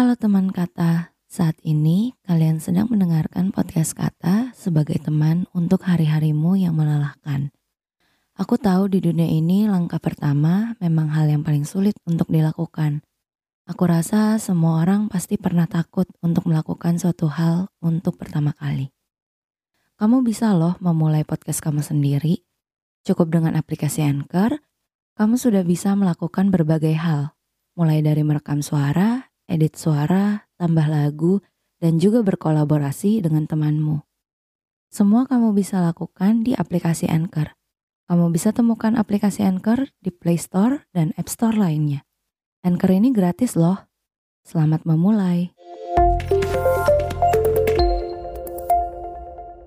Halo teman kata, saat ini kalian sedang mendengarkan podcast kata sebagai teman untuk hari-harimu yang melelahkan. Aku tahu di dunia ini langkah pertama memang hal yang paling sulit untuk dilakukan. Aku rasa semua orang pasti pernah takut untuk melakukan suatu hal untuk pertama kali. Kamu bisa loh memulai podcast kamu sendiri. Cukup dengan aplikasi Anchor, kamu sudah bisa melakukan berbagai hal, mulai dari merekam suara, edit suara, tambah lagu, dan juga berkolaborasi dengan temanmu. Semua kamu bisa lakukan di aplikasi Anchor. Kamu bisa temukan aplikasi Anchor di Play Store dan App Store lainnya. Anchor ini gratis loh. Selamat memulai.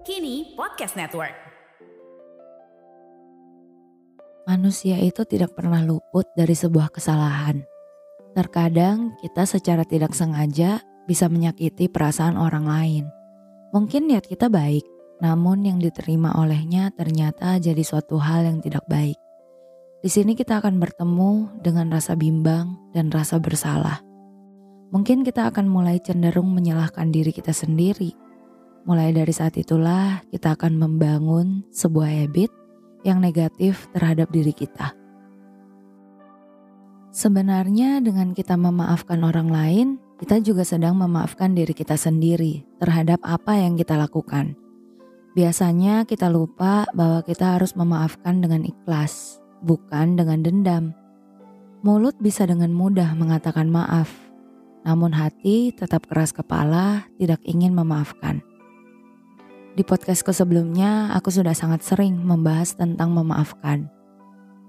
Kini Podcast Network. Manusia itu tidak pernah luput dari sebuah kesalahan. Terkadang kita secara tidak sengaja bisa menyakiti perasaan orang lain. Mungkin niat kita baik, namun yang diterima olehnya ternyata jadi suatu hal yang tidak baik. Di sini kita akan bertemu dengan rasa bimbang dan rasa bersalah. Mungkin kita akan mulai cenderung menyalahkan diri kita sendiri. Mulai dari saat itulah kita akan membangun sebuah habit yang negatif terhadap diri kita. Sebenarnya dengan kita memaafkan orang lain, kita juga sedang memaafkan diri kita sendiri terhadap apa yang kita lakukan. Biasanya kita lupa bahwa kita harus memaafkan dengan ikhlas, bukan dengan dendam. Mulut bisa dengan mudah mengatakan maaf, namun hati tetap keras kepala, tidak ingin memaafkan. Di podcastku sebelumnya, aku sudah sangat sering membahas tentang memaafkan.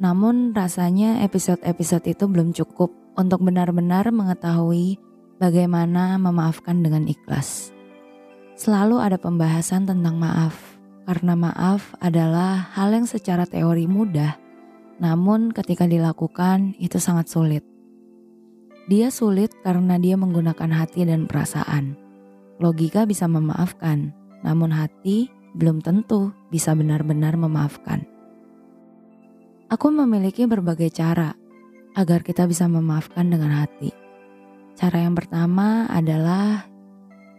Namun rasanya episode-episode itu belum cukup untuk benar-benar mengetahui bagaimana memaafkan dengan ikhlas. Selalu ada pembahasan tentang maaf, karena maaf adalah hal yang secara teori mudah, namun ketika dilakukan itu sangat sulit. Dia sulit karena dia menggunakan hati dan perasaan. Logika bisa memaafkan, namun hati belum tentu bisa benar-benar memaafkan. Aku memiliki berbagai cara agar kita bisa memaafkan dengan hati. Cara yang pertama adalah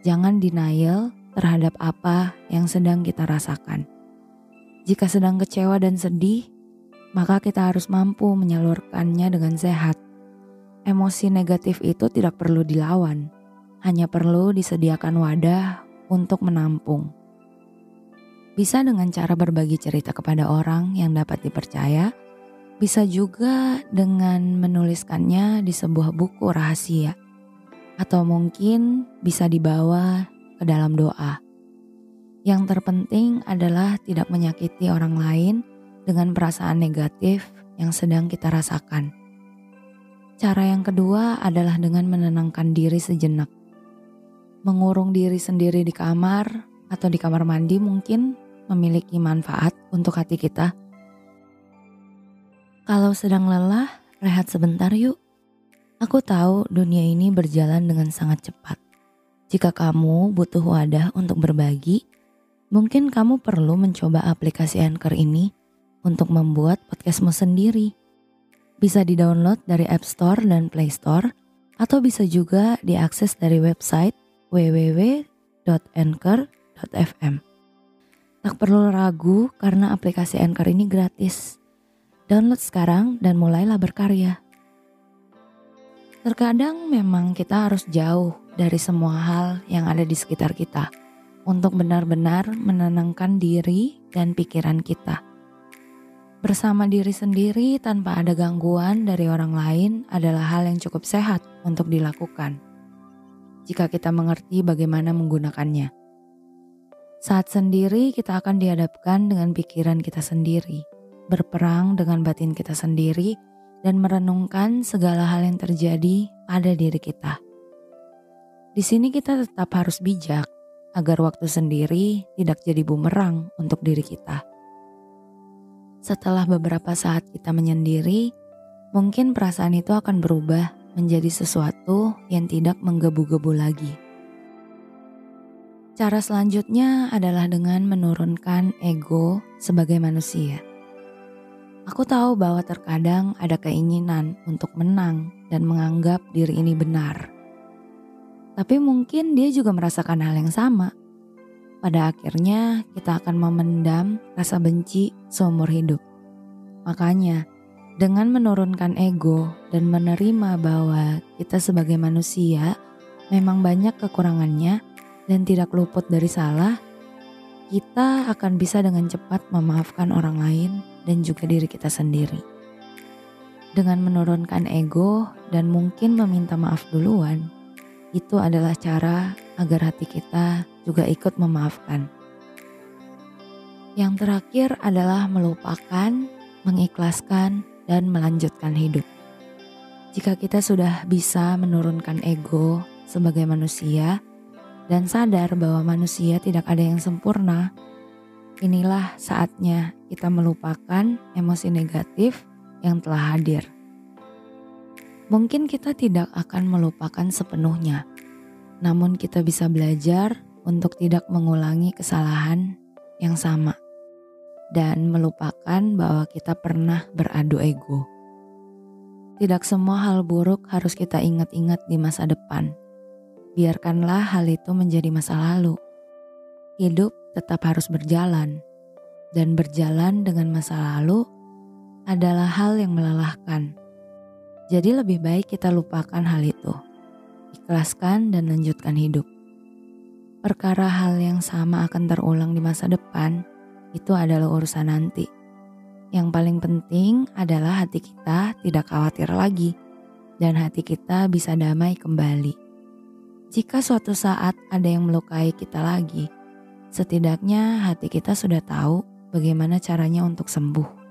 jangan denial terhadap apa yang sedang kita rasakan. Jika sedang kecewa dan sedih, maka kita harus mampu menyalurkannya dengan sehat. Emosi negatif itu tidak perlu dilawan, hanya perlu disediakan wadah untuk menampung. Bisa dengan cara berbagi cerita kepada orang yang dapat dipercaya bisa juga dengan menuliskannya di sebuah buku rahasia, atau mungkin bisa dibawa ke dalam doa. Yang terpenting adalah tidak menyakiti orang lain dengan perasaan negatif yang sedang kita rasakan. Cara yang kedua adalah dengan menenangkan diri sejenak. Mengurung diri sendiri di kamar atau di kamar mandi mungkin memiliki manfaat untuk hati kita kalau sedang lelah, rehat sebentar yuk. Aku tahu dunia ini berjalan dengan sangat cepat. Jika kamu butuh wadah untuk berbagi, mungkin kamu perlu mencoba aplikasi Anchor ini untuk membuat podcastmu sendiri. Bisa di-download dari App Store dan Play Store, atau bisa juga diakses dari website www.anchor.fm. Tak perlu ragu karena aplikasi Anchor ini gratis Download sekarang dan mulailah berkarya. Terkadang memang kita harus jauh dari semua hal yang ada di sekitar kita untuk benar-benar menenangkan diri dan pikiran kita. Bersama diri sendiri tanpa ada gangguan dari orang lain adalah hal yang cukup sehat untuk dilakukan. Jika kita mengerti bagaimana menggunakannya, saat sendiri kita akan dihadapkan dengan pikiran kita sendiri berperang dengan batin kita sendiri, dan merenungkan segala hal yang terjadi pada diri kita. Di sini kita tetap harus bijak agar waktu sendiri tidak jadi bumerang untuk diri kita. Setelah beberapa saat kita menyendiri, mungkin perasaan itu akan berubah menjadi sesuatu yang tidak menggebu-gebu lagi. Cara selanjutnya adalah dengan menurunkan ego sebagai manusia. Aku tahu bahwa terkadang ada keinginan untuk menang dan menganggap diri ini benar. Tapi mungkin dia juga merasakan hal yang sama. Pada akhirnya kita akan memendam rasa benci seumur hidup. Makanya, dengan menurunkan ego dan menerima bahwa kita sebagai manusia memang banyak kekurangannya dan tidak luput dari salah, kita akan bisa dengan cepat memaafkan orang lain dan juga diri kita sendiri. Dengan menurunkan ego dan mungkin meminta maaf duluan, itu adalah cara agar hati kita juga ikut memaafkan. Yang terakhir adalah melupakan, mengikhlaskan, dan melanjutkan hidup. Jika kita sudah bisa menurunkan ego sebagai manusia dan sadar bahwa manusia tidak ada yang sempurna, inilah saatnya kita melupakan emosi negatif yang telah hadir. Mungkin kita tidak akan melupakan sepenuhnya, namun kita bisa belajar untuk tidak mengulangi kesalahan yang sama dan melupakan bahwa kita pernah beradu ego. Tidak semua hal buruk harus kita ingat-ingat di masa depan. Biarkanlah hal itu menjadi masa lalu. Hidup tetap harus berjalan, dan berjalan dengan masa lalu adalah hal yang melelahkan jadi lebih baik kita lupakan hal itu. Ikhlaskan dan lanjutkan hidup. Perkara hal yang sama akan terulang di masa depan, itu adalah urusan nanti. Yang paling penting adalah hati kita tidak khawatir lagi dan hati kita bisa damai kembali. Jika suatu saat ada yang melukai kita lagi, setidaknya hati kita sudah tahu bagaimana caranya untuk sembuh.